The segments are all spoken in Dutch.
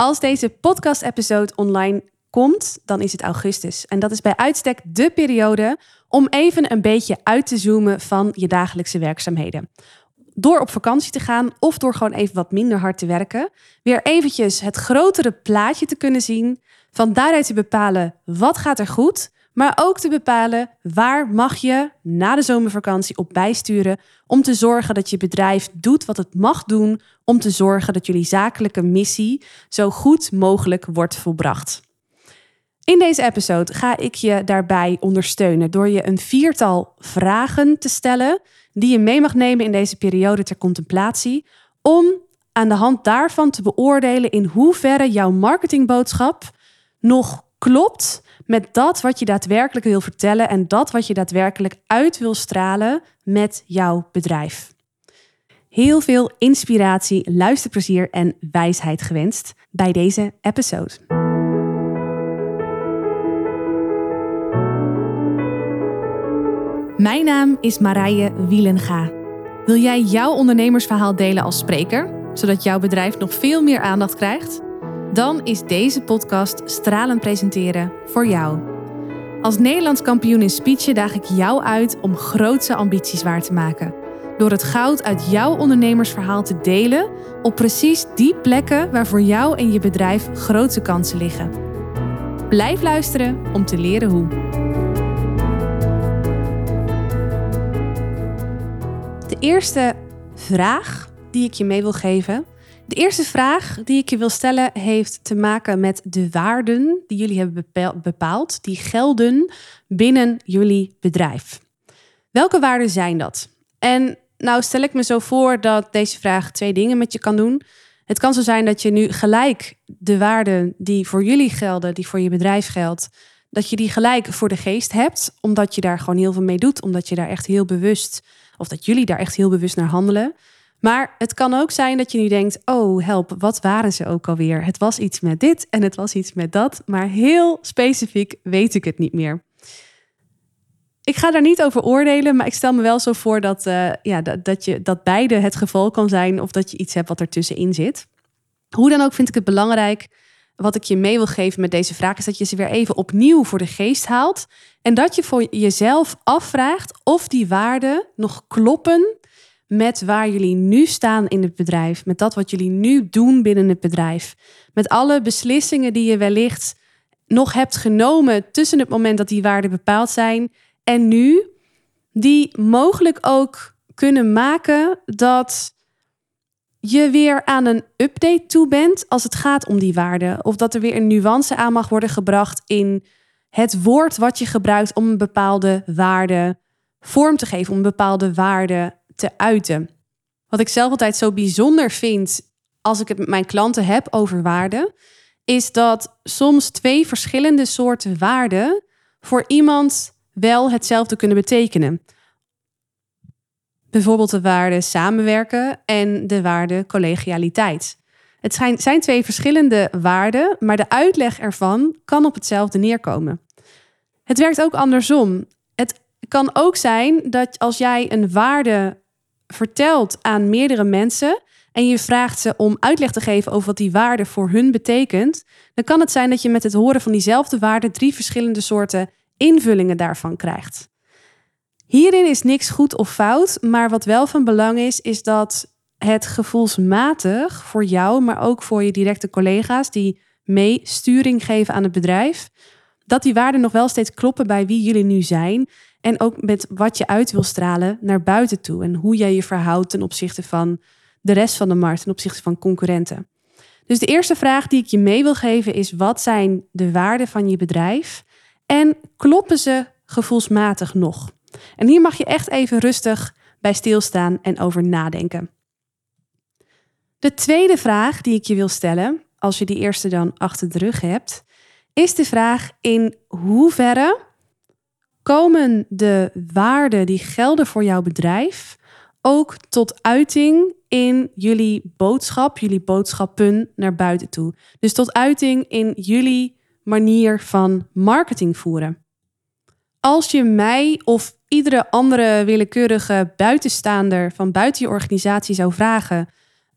Als deze podcast-episode online komt, dan is het augustus. En dat is bij uitstek de periode om even een beetje uit te zoomen van je dagelijkse werkzaamheden. Door op vakantie te gaan of door gewoon even wat minder hard te werken, weer eventjes het grotere plaatje te kunnen zien, van daaruit te bepalen wat gaat er goed, maar ook te bepalen waar mag je na de zomervakantie op bijsturen om te zorgen dat je bedrijf doet wat het mag doen om te zorgen dat jullie zakelijke missie zo goed mogelijk wordt volbracht. In deze episode ga ik je daarbij ondersteunen door je een viertal vragen te stellen die je mee mag nemen in deze periode ter contemplatie om aan de hand daarvan te beoordelen in hoeverre jouw marketingboodschap nog klopt met dat wat je daadwerkelijk wil vertellen en dat wat je daadwerkelijk uit wil stralen met jouw bedrijf. Heel veel inspiratie, luisterplezier en wijsheid gewenst bij deze episode. Mijn naam is Marije Wielenga. Wil jij jouw ondernemersverhaal delen als spreker, zodat jouw bedrijf nog veel meer aandacht krijgt? Dan is deze podcast Stralen Presenteren voor jou. Als Nederlands kampioen in speechen daag ik jou uit om grootse ambities waar te maken. Door het goud uit jouw ondernemersverhaal te delen op precies die plekken waar voor jou en je bedrijf grote kansen liggen. Blijf luisteren om te leren hoe. De eerste vraag die ik je mee wil geven de eerste vraag die ik je wil stellen heeft te maken met de waarden die jullie hebben bepaald, die gelden binnen jullie bedrijf. Welke waarden zijn dat? En nou stel ik me zo voor dat deze vraag twee dingen met je kan doen. Het kan zo zijn dat je nu gelijk de waarden die voor jullie gelden, die voor je bedrijf geldt, dat je die gelijk voor de geest hebt, omdat je daar gewoon heel veel mee doet, omdat je daar echt heel bewust, of dat jullie daar echt heel bewust naar handelen. Maar het kan ook zijn dat je nu denkt: oh help, wat waren ze ook alweer? Het was iets met dit en het was iets met dat, maar heel specifiek weet ik het niet meer. Ik ga daar niet over oordelen, maar ik stel me wel zo voor dat, uh, ja, dat, dat, je, dat beide het geval kan zijn of dat je iets hebt wat ertussenin zit. Hoe dan ook vind ik het belangrijk. Wat ik je mee wil geven met deze vraag is dat je ze weer even opnieuw voor de geest haalt. En dat je voor jezelf afvraagt of die waarden nog kloppen met waar jullie nu staan in het bedrijf, met dat wat jullie nu doen binnen het bedrijf, met alle beslissingen die je wellicht nog hebt genomen tussen het moment dat die waarden bepaald zijn en nu, die mogelijk ook kunnen maken dat je weer aan een update toe bent als het gaat om die waarden. Of dat er weer een nuance aan mag worden gebracht in het woord wat je gebruikt om een bepaalde waarde vorm te geven, om een bepaalde waarde te uiten. Wat ik zelf altijd zo bijzonder vind als ik het met mijn klanten heb over waarden, is dat soms twee verschillende soorten waarden voor iemand wel hetzelfde kunnen betekenen. Bijvoorbeeld de waarde samenwerken en de waarde collegialiteit. Het zijn twee verschillende waarden, maar de uitleg ervan kan op hetzelfde neerkomen. Het werkt ook andersom. Het kan ook zijn dat als jij een waarde vertelt aan meerdere mensen en je vraagt ze om uitleg te geven over wat die waarde voor hun betekent, dan kan het zijn dat je met het horen van diezelfde waarde drie verschillende soorten invullingen daarvan krijgt. Hierin is niks goed of fout, maar wat wel van belang is, is dat het gevoelsmatig voor jou, maar ook voor je directe collega's die mee sturing geven aan het bedrijf, dat die waarden nog wel steeds kloppen bij wie jullie nu zijn en ook met wat je uit wil stralen naar buiten toe. En hoe jij je verhoudt ten opzichte van de rest van de markt, ten opzichte van concurrenten. Dus de eerste vraag die ik je mee wil geven is: wat zijn de waarden van je bedrijf? En kloppen ze gevoelsmatig nog? En hier mag je echt even rustig bij stilstaan en over nadenken. De tweede vraag die ik je wil stellen, als je die eerste dan achter de rug hebt, is de vraag in hoeverre komen de waarden die gelden voor jouw bedrijf ook tot uiting in jullie boodschap, jullie boodschappen naar buiten toe. Dus tot uiting in jullie manier van marketing voeren. Als je mij of iedere andere willekeurige buitenstaander van buiten je organisatie zou vragen: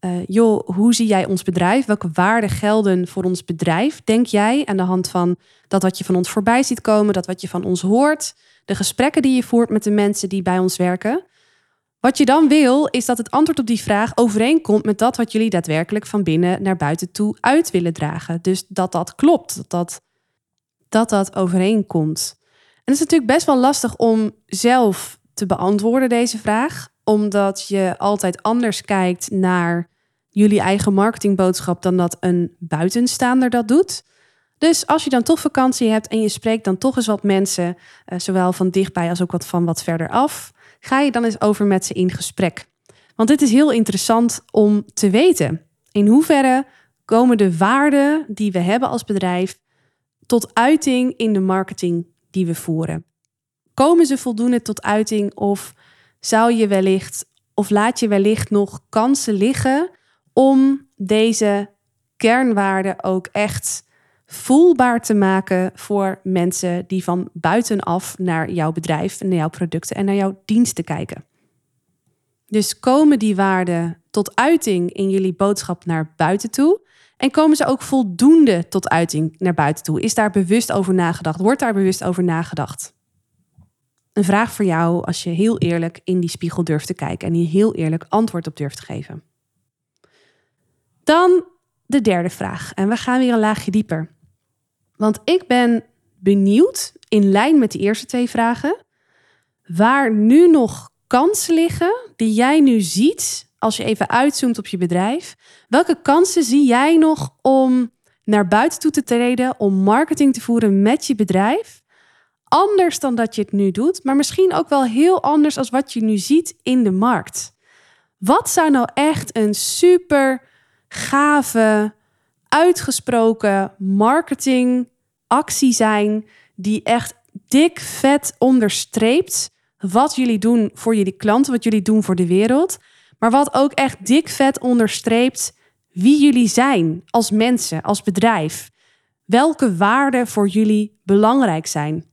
uh, joh, hoe zie jij ons bedrijf? Welke waarden gelden voor ons bedrijf? Denk jij aan de hand van dat wat je van ons voorbij ziet komen, dat wat je van ons hoort, de gesprekken die je voert met de mensen die bij ons werken? Wat je dan wil, is dat het antwoord op die vraag overeenkomt met dat wat jullie daadwerkelijk van binnen naar buiten toe uit willen dragen. Dus dat dat klopt, dat dat, dat, dat overeenkomt. En het is natuurlijk best wel lastig om zelf te beantwoorden deze vraag, omdat je altijd anders kijkt naar jullie eigen marketingboodschap dan dat een buitenstaander dat doet. Dus als je dan toch vakantie hebt en je spreekt dan toch eens wat mensen, uh, zowel van dichtbij als ook wat van wat verder af, ga je dan eens over met ze in gesprek. Want dit is heel interessant om te weten. In hoeverre komen de waarden die we hebben als bedrijf tot uiting in de marketing die we voeren? Komen ze voldoende tot uiting of zou je wellicht of laat je wellicht nog kansen liggen om deze kernwaarden ook echt voelbaar te maken voor mensen die van buitenaf naar jouw bedrijf, naar jouw producten en naar jouw diensten kijken. Dus komen die waarden tot uiting in jullie boodschap naar buiten toe? En komen ze ook voldoende tot uiting naar buiten toe? Is daar bewust over nagedacht? Wordt daar bewust over nagedacht? Een vraag voor jou als je heel eerlijk in die spiegel durft te kijken en hier heel eerlijk antwoord op durft te geven. Dan de derde vraag. En we gaan weer een laagje dieper. Want ik ben benieuwd, in lijn met de eerste twee vragen, waar nu nog kansen liggen die jij nu ziet als je even uitzoomt op je bedrijf. Welke kansen zie jij nog om naar buiten toe te treden, om marketing te voeren met je bedrijf? Anders dan dat je het nu doet, maar misschien ook wel heel anders als wat je nu ziet in de markt. Wat zou nou echt een super gave, uitgesproken marketingactie zijn die echt dik vet onderstreept wat jullie doen voor jullie klanten, wat jullie doen voor de wereld, maar wat ook echt dik vet onderstreept wie jullie zijn als mensen, als bedrijf. Welke waarden voor jullie belangrijk zijn.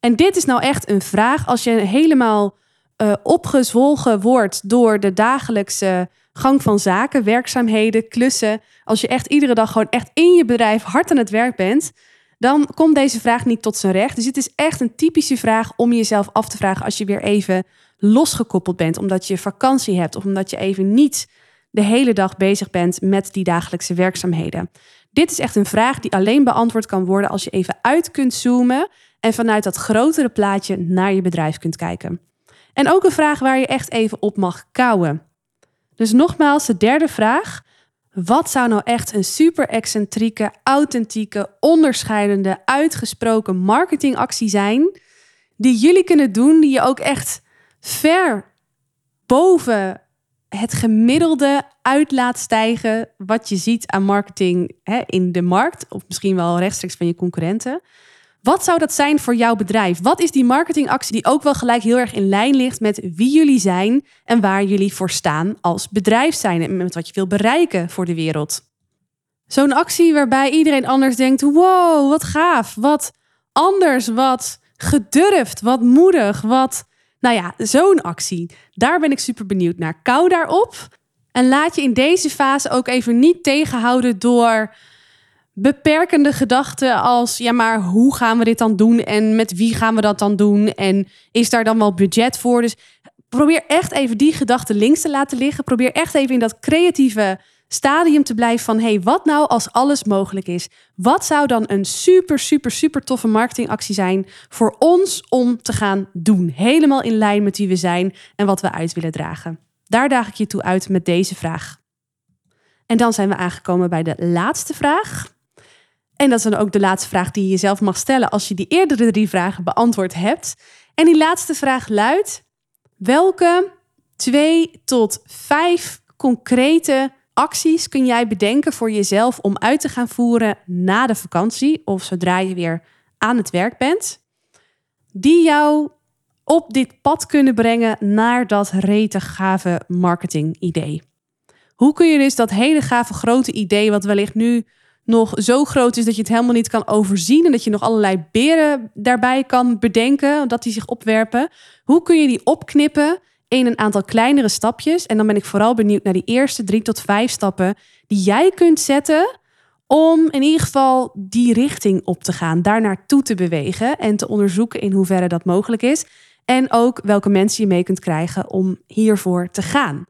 En dit is nou echt een vraag als je helemaal uh, opgezwolgen wordt door de dagelijkse gang van zaken, werkzaamheden, klussen. Als je echt iedere dag gewoon echt in je bedrijf hard aan het werk bent, dan komt deze vraag niet tot zijn recht. Dus het is echt een typische vraag om jezelf af te vragen als je weer even losgekoppeld bent, omdat je vakantie hebt of omdat je even niet de hele dag bezig bent met die dagelijkse werkzaamheden. Dit is echt een vraag die alleen beantwoord kan worden als je even uit kunt zoomen en vanuit dat grotere plaatje naar je bedrijf kunt kijken. En ook een vraag waar je echt even op mag kouwen. Dus nogmaals, de derde vraag. Wat zou nou echt een super excentrieke, authentieke, onderscheidende, uitgesproken marketingactie zijn die jullie kunnen doen, die je ook echt ver boven het gemiddelde uit laat stijgen wat je ziet aan marketing hè, in de markt, of misschien wel rechtstreeks van je concurrenten. Wat zou dat zijn voor jouw bedrijf? Wat is die marketingactie die ook wel gelijk heel erg in lijn ligt met wie jullie zijn en waar jullie voor staan als bedrijf zijn en met wat je wil bereiken voor de wereld? Zo'n actie waarbij iedereen anders denkt: wow, wat gaaf, wat anders, wat gedurfd, wat moedig, wat. Nou ja, zo'n actie. Daar ben ik super benieuwd naar. Kou daarop. En laat je in deze fase ook even niet tegenhouden door beperkende gedachten als, ja, maar hoe gaan we dit dan doen en met wie gaan we dat dan doen en is daar dan wel budget voor? Dus probeer echt even die gedachten links te laten liggen. Probeer echt even in dat creatieve stadium te blijven van, hey, wat nou als alles mogelijk is? Wat zou dan een super, super, super toffe marketingactie zijn voor ons om te gaan doen? Helemaal in lijn met wie we zijn en wat we uit willen dragen. Daar daag ik je toe uit met deze vraag. En dan zijn we aangekomen bij de laatste vraag. En dat is dan ook de laatste vraag die je jezelf mag stellen als je die eerdere drie vragen beantwoord hebt. En die laatste vraag luidt: welke twee tot vijf concrete acties kun jij bedenken voor jezelf om uit te gaan voeren na de vakantie of zodra je weer aan het werk bent, die jou op dit pad kunnen brengen naar dat rete gave marketing idee? Hoe kun je dus dat hele gave grote idee, wat wellicht nu nog zo groot is dat je het helemaal niet kan overzien en dat je nog allerlei beren daarbij kan bedenken, dat die zich opwerpen. Hoe kun je die opknippen in een aantal kleinere stapjes. En dan ben ik vooral benieuwd naar die eerste drie tot vijf stappen die jij kunt zetten om in ieder geval die richting op te gaan, daar naartoe te bewegen en te onderzoeken in hoeverre dat mogelijk is. En ook welke mensen je mee kunt krijgen om hiervoor te gaan.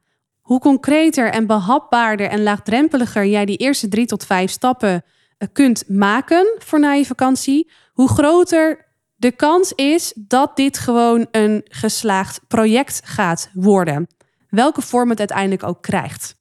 Hoe concreter en behapbaarder en laagdrempeliger jij die eerste drie tot vijf stappen eh, kunt maken voor na je vakantie, hoe groter de kans is dat dit gewoon een geslaagd project gaat worden. Welke vorm het uiteindelijk ook krijgt.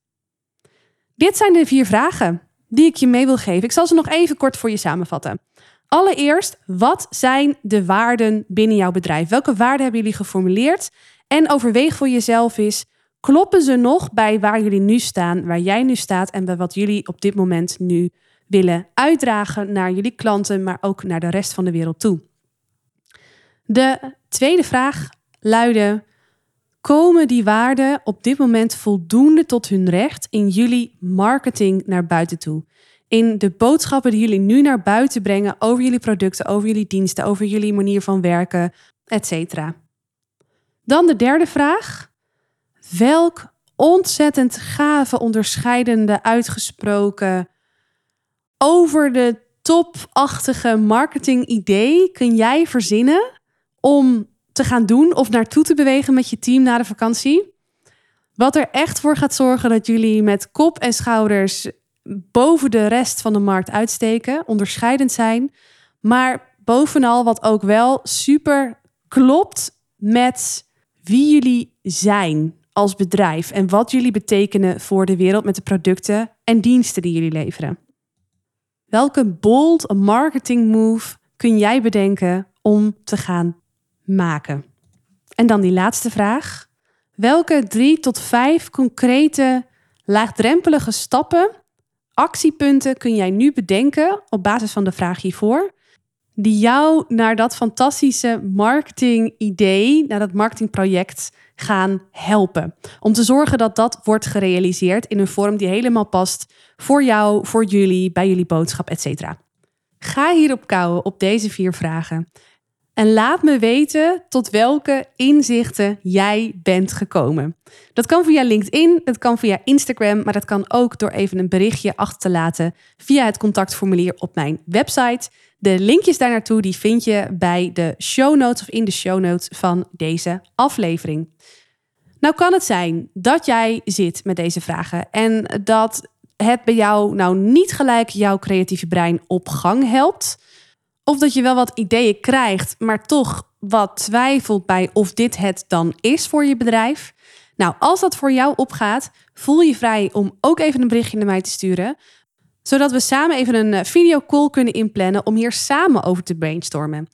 Dit zijn de vier vragen die ik je mee wil geven. Ik zal ze nog even kort voor je samenvatten. Allereerst, wat zijn de waarden binnen jouw bedrijf? Welke waarden hebben jullie geformuleerd? En overweeg voor jezelf is, kloppen ze nog bij waar jullie nu staan, waar jij nu staat en bij wat jullie op dit moment nu willen uitdragen naar jullie klanten, maar ook naar de rest van de wereld toe? De tweede vraag luidde: Komen die waarden op dit moment voldoende tot hun recht in jullie marketing naar buiten toe? In de boodschappen die jullie nu naar buiten brengen over jullie producten, over jullie diensten, over jullie manier van werken, etc. Dan de derde vraag. Welk ontzettend gave, onderscheidende, uitgesproken, over de topachtige marketing idee kun jij verzinnen om te gaan doen of naartoe te bewegen met je team na de vakantie. Wat er echt voor gaat zorgen dat jullie met kop en schouders boven de rest van de markt uitsteken, onderscheidend zijn, maar bovenal wat ook wel super klopt met wie jullie zijn als bedrijf en wat jullie betekenen voor de wereld met de producten en diensten die jullie leveren. Welke bold marketing move kun jij bedenken om te gaan maken? En dan die laatste vraag. Welke drie tot vijf concrete, laagdrempelige stappen, actiepunten kun jij nu bedenken op basis van de vraag hiervoor, die jou naar dat fantastische marketing-idee, naar dat marketingproject gaan helpen? Om te zorgen dat dat wordt gerealiseerd in een vorm die helemaal past voor jou, voor jullie, bij jullie boodschap, etc. Ga hierop kouwen op deze vier vragen. En laat me weten tot welke inzichten jij bent gekomen. Dat kan via LinkedIn, dat kan via Instagram, maar dat kan ook door even een berichtje achter te laten via het contactformulier op mijn website. De linkjes daar naartoe die vind je bij de show notes of in de show notes van deze aflevering. Nou kan het zijn dat jij zit met deze vragen en dat het bij jou nou niet gelijk jouw creatieve brein op gang helpt. Of dat je wel wat ideeën krijgt, maar toch wat twijfelt bij of dit het dan is voor je bedrijf. Nou, als dat voor jou opgaat, voel je vrij om ook even een berichtje naar mij te sturen. Zodat we samen even een eh, videocall kunnen inplannen om hier samen over te brainstormen.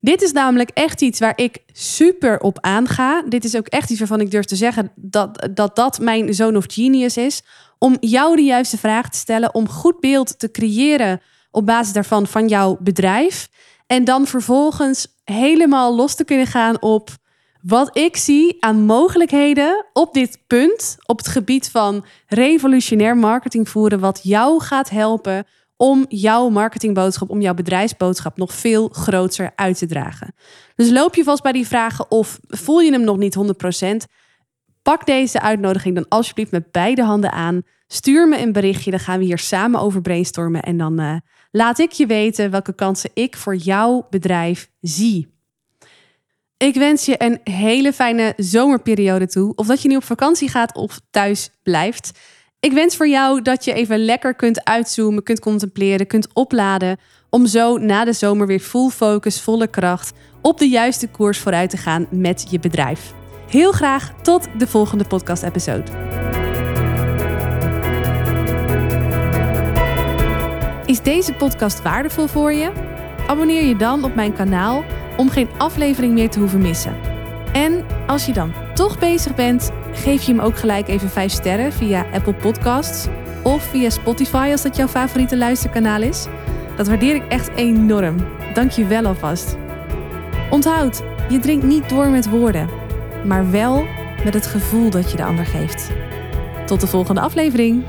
Dit is namelijk echt iets waar ik super op aanga. Dit is ook echt iets waarvan ik durf te zeggen dat dat, dat mijn zone of genius is. Om jou de juiste vraag te stellen, om goed beeld te creëren op basis daarvan van jouw bedrijf. En dan vervolgens helemaal los te kunnen gaan op wat ik zie aan mogelijkheden op dit punt, op het gebied van revolutionair marketing voeren, wat jou gaat helpen om jouw marketingboodschap, om jouw bedrijfsboodschap nog veel groter uit te dragen. Dus loop je vast bij die vragen of voel je hem nog niet 100%? Pak deze uitnodiging dan alsjeblieft met beide handen aan. Stuur me een berichtje, dan gaan we hier samen over brainstormen en dan uh, laat ik je weten welke kansen ik voor jouw bedrijf zie. Ik wens je een hele fijne zomerperiode toe. Of dat je nu op vakantie gaat of thuis blijft. Ik wens voor jou dat je even lekker kunt uitzoomen, kunt contempleren, kunt opladen. Om zo na de zomer weer full focus, volle kracht op de juiste koers vooruit te gaan met je bedrijf. Heel graag tot de volgende podcast-episode. Is deze podcast waardevol voor je? Abonneer je dan op mijn kanaal om geen aflevering meer te hoeven missen. En als je dan toch bezig bent, geef je hem ook gelijk even 5 sterren via Apple Podcasts of via Spotify als dat jouw favoriete luisterkanaal is. Dat waardeer ik echt enorm. Dank je wel alvast. Onthoud, je drinkt niet door met woorden, maar wel met het gevoel dat je de ander geeft. Tot de volgende aflevering.